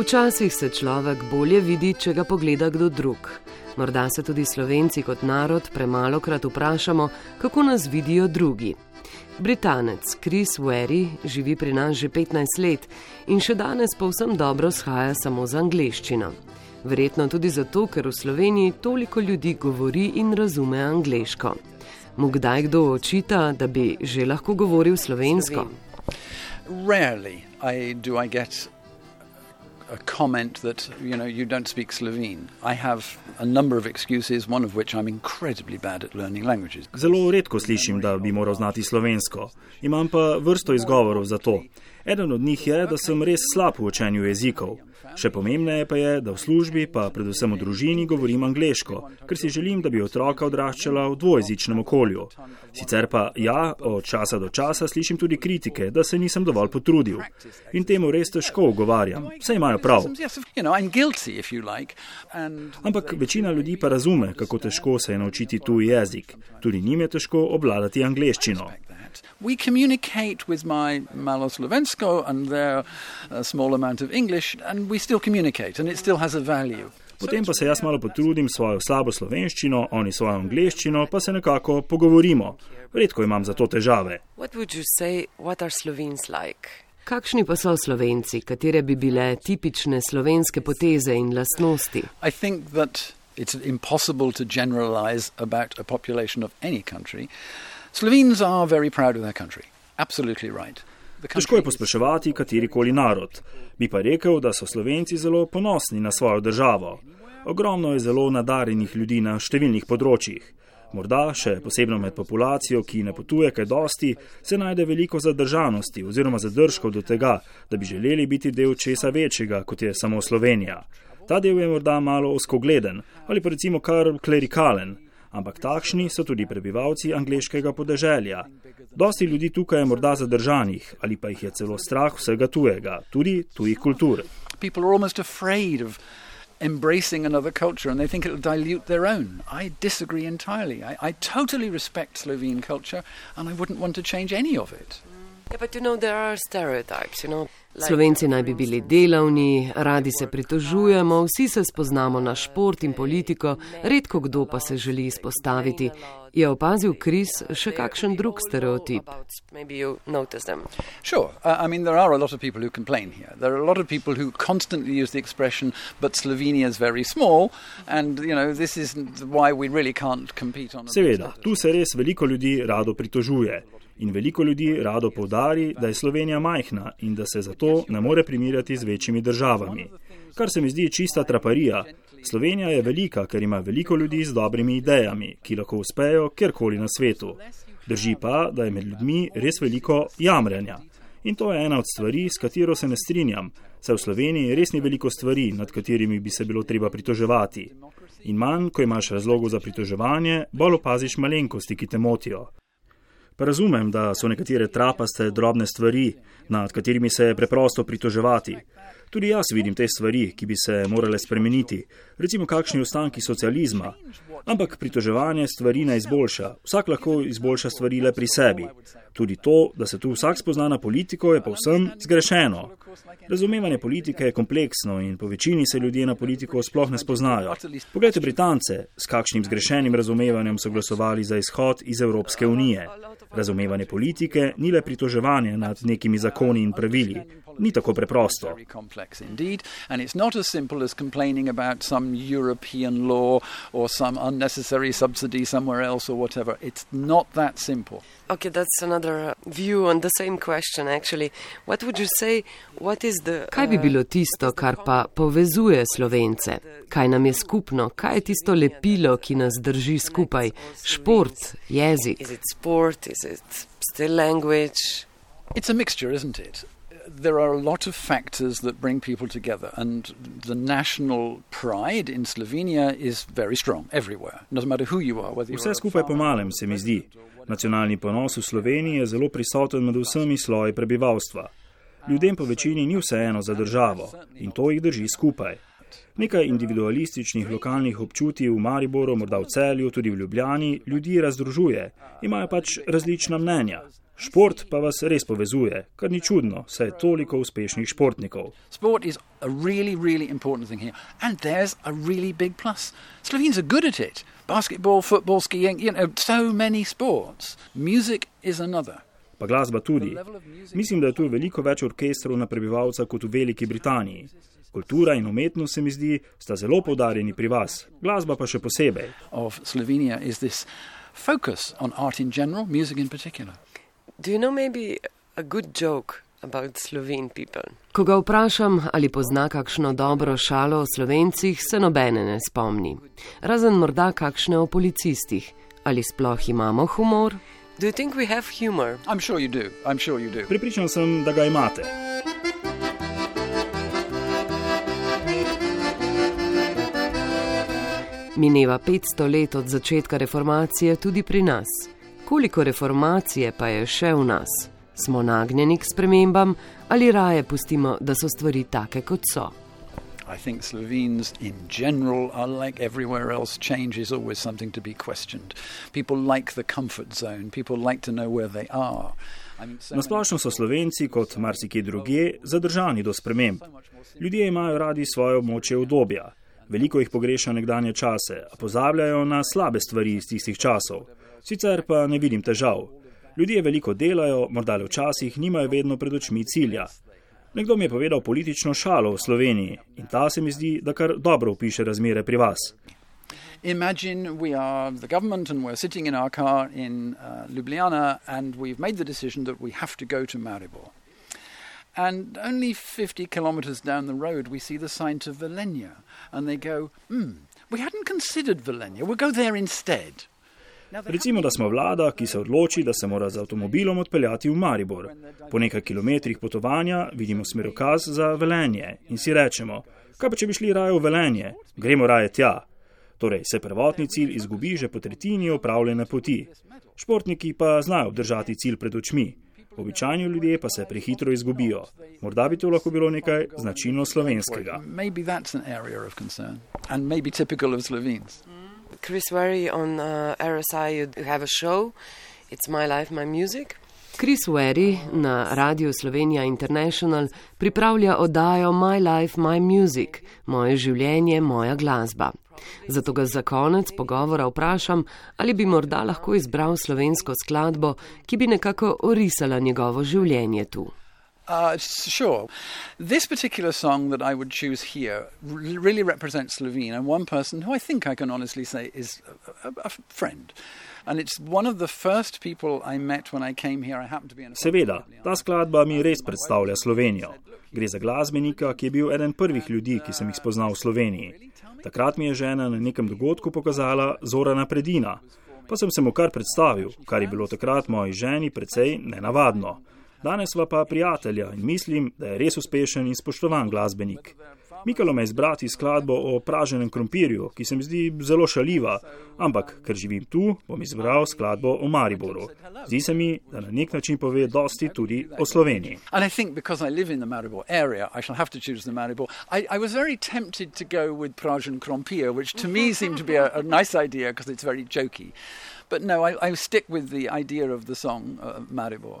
Včasih se človek bolje vidi, če ga pogleda kdo drug. Morda se tudi slovenci kot narod premalo krat vprašamo, kako nas vidijo drugi. Britanec Chris Wary živi pri nas že 15 let in še danes povsem dobro shaja samo z angleščino. Verjetno tudi zato, ker v Sloveniji toliko ljudi govori in razume angliško. Mu kdaj kdo očita, da bi že lahko govoril slovensko? Rarely I, do I get a comment that you know you don't speak Slovene. I have a number of excuses, one of which I'm incredibly bad at learning languages. Zelo redko slišim, da bi moral znati slovensko. Imam pa vrsto izgovorov za to. Eden od njih je, da sem res slab v učenju jezikov. Še pomembneje pa je, da v službi, pa predvsem v družini, govorim angliško, ker si želim, da bi otroka odraščala v dvojezičnem okolju. Sicer pa ja, od časa do časa slišim tudi kritike, da se nisem dovolj potrudil. In temu res težko ugovarjam. Vse imajo prav. Ampak večina ljudi pa razume, kako težko se je naučiti tuji jezik. Tudi njim je težko obvladati angliščino. We communicate with my malo slovensko and their uh, small amount of English, and we still communicate, and it still has a value. Potem pa se jaz malo potrudim s svojo slabo slovenščino, oni svojo angliščino, pa se nekako pogovorimo. Redko imam za to težave. Say, like? Kakšni pa so slovenci, katere bi bile tipične slovenske poteze in lastnosti? It's impossible to generalize about a population of any country. Slovenes are very proud of their country. Absolutely right. Težko je pospeševati katerikoli narod. Bi pa rekel, da so Slovenci zelo ponosni na svojo državo. Ogromno je zelo nadarjenih ljudi na številnih področjih. Morda še posebno med populacijo, ki ne potuje kaj dosti, se najde veliko zadržanosti oziroma zadržkov do tega, da bi želeli biti del česa večjega, kot je samo Slovenija. Ta del je morda malo oskogleden ali pa recimo kar klerikalen ampak takšni so tudi prebivalci angliškega podeželja. Dosti ljudi tukaj je morda zadržanih ali pa jih je celo strah vsega tujega, tudi tujih kultur. Embracing another culture and they think it'll dilute their own. I disagree entirely. I, I totally respect Slovene culture and I wouldn't want to change any of it. Yeah, but you know, there are stereotypes, you know. Slovenci naj bi bili delavni, radi se pritožujemo, vsi se spoznamo na šport in politiko, redko kdo pa se želi izpostaviti. Je opazil Kris še kakšen drug stereotip? Sure. I mean, there are a lot of people who complain here. There are a lot of people who constantly use the expression, but Slovenia is very small, and you know, this is why we really can't compete on. Seveda, tu se res veliko ljudi rado pritožuje. In veliko ljudi rado povdari, da je Slovenija majhna in da se zato ne more primirjati z večjimi državami. Kar se mi zdi čista traparija. Slovenija je velika, ker ima veliko ljudi z dobrimi idejami, ki lahko uspejo kjerkoli na svetu. Drži pa, da je med ljudmi res veliko jamranja. In to je ena od stvari, s katero se ne strinjam, saj v Sloveniji res ni veliko stvari, nad katerimi bi se bilo treba pritoževati. In manj, ko imaš razlogov za pritoževanje, bolj opaziš malenkosti, ki te motijo. Pa razumem, da so nekatere trapaste, drobne stvari, nad katerimi se je preprosto pritoževati. Tudi jaz vidim te stvari, ki bi se morale spremeniti, recimo kakšni ostanki socializma. Ampak pritoževanje stvari ne izboljša. Vsak lahko izboljša stvari le pri sebi. Tudi to, da se tu vsak spozna na politiko, je povsem zgrešeno. Razumevanje politike je kompleksno in po večini se ljudje na politiko sploh ne spoznajo. Poglejte Britance, s kakšnim zgrešenim razumevanjem so glasovali za izhod iz Evropske unije. Razumevanje politike ni le pritoževanje nad nekimi zakoni in pravili. Ni tako preprosto. Okay, that's another view on the same question, actually. What would you say, what is the... Kaj bi bilo tisto, kar pa povezuje slovence? Kaj nam je skupno? Kaj je tisto lepilo, ki nas drži skupaj? Šport, jezik? Is it sport? Is it still language? It's a mixture, isn't it? There are a lot of factors that bring people together, and the national pride in Slovenia is very strong everywhere. No matter who you are, Vse skupaj po malem se mi zdi. Nacionalni ponos v Sloveniji je zelo prisoten med vsemi sloji prebivalstva. Ljudem po večini ni vseeno za državo in to jih drži skupaj. Nekaj individualističnih lokalnih občutij v Mariboru, morda v celju, tudi v Ljubljani, ljudi razdružuje, imajo pač različna mnenja. Šport pa vas res povezuje, kar ni čudno, saj je toliko uspešnih športnikov. Sport a really, really important thing here. And there's a really big plus. Slovenes are good at it. Basketball, football, skiing, you know, so many sports. Music is another. Pa glasba tudi. Mislim, da je tu veliko več orkestrov na prebivalca kot v Veliki Britaniji. Kultura in umetnost se mi zdi, sta zelo poudarjeni pri vas, glasba pa še posebej. Of Slovenia is this focus on art in general, music in particular. Do you know maybe a good joke about Slovene people? Ko ga vprašam, ali pozna kakšno dobro šalo o Slovencih, se nobene ne spomni. Razen morda kakšne o policistih. Ali sploh imamo humor? Do you think we have humor? I'm sure you do. I'm sure you do. Pripričan sem, da ga imate. Mineva 500 let od začetka reformacije tudi pri nas. Koliko reformacije pa je še v nas? Smo nagnjeni k spremembam ali raje pustimo, da so stvari take, kot so? I think Slovenes in general are like everywhere else. Change is always something to be questioned. People like the comfort zone, people like to know where they are. Na splošno so Slovenci, kot marsikje druge, zadržani do sprememb. Ljudje imajo radi svoje območje obdobja. Veliko jih pogreša nekdanje čase, a pozabljajo na slabe stvari iz tistih časov. Sicer pa ne vidim težav. Ljudje veliko delajo, morda le včasih nimajo vedno pred očmi cilja. Nekdo mi je povedal politično šalo v Sloveniji in ta se mi zdi, da kar dobro opiše razmere pri vas. Imagine we are the government and we're sitting in our car in uh, Ljubljana and we've made the decision that we have to go to Maribor. And only 50 kilometers down the road, we see the sign to Velenia. And they go, hmm, we hadn't considered Velenia, we'll go there instead. Recimo, da smo vlada, ki se odloči, da se mora z avtomobilom odpeljati v Maribor. Po nekaj kilometrih potovanja vidimo smerokaz za Velenje in si rečemo, kaj pa če bi šli raje v Velenje, gremo raje tja. Torej se prvotni cilj izgubi že po tretjini opravljene poti. Športniki pa znajo obdržati cilj pred očmi. Običajni ljudje pa se prehitro izgubijo. Morda bi to lahko bilo nekaj značilno slovenskega. Chris Wary on uh, RSI, you have a show. It's My Life, My Music. Chris Wary na Radiu Slovenija International pripravlja oddajo My Life, My Music, moje življenje, moja glasba. Zato ga za konec pogovora vprašam, ali bi morda lahko izbral slovensko skladbo, ki bi nekako orisala njegovo življenje tu. Uh, sure. This particular song that I would choose here really represents Slovene and one person who I think I can honestly say is a, a, a friend. Seveda, ta skladba mi res predstavlja Slovenijo. Gre za glasbenika, ki je bil eden prvih ljudi, ki sem jih spoznal v Sloveniji. Takrat mi je žena na nekem dogodku pokazala Zorana Predina, pa sem se mu kar predstavil, kar je bilo takrat moji ženi precej nenavadno. Danes pa prijatelja in mislim, da je res uspešen in spoštovan glasbenik. Mikalo me izbrati skladbo o praženem krompirju, ki se mi zdi zelo šaljiva, ampak ker živim tu, bom izbral skladbo o Mariboru. Zdi se mi, da na nek način pove dosti tudi o Sloveniji. But no, I, I stick with the idea of the song uh, Maribor.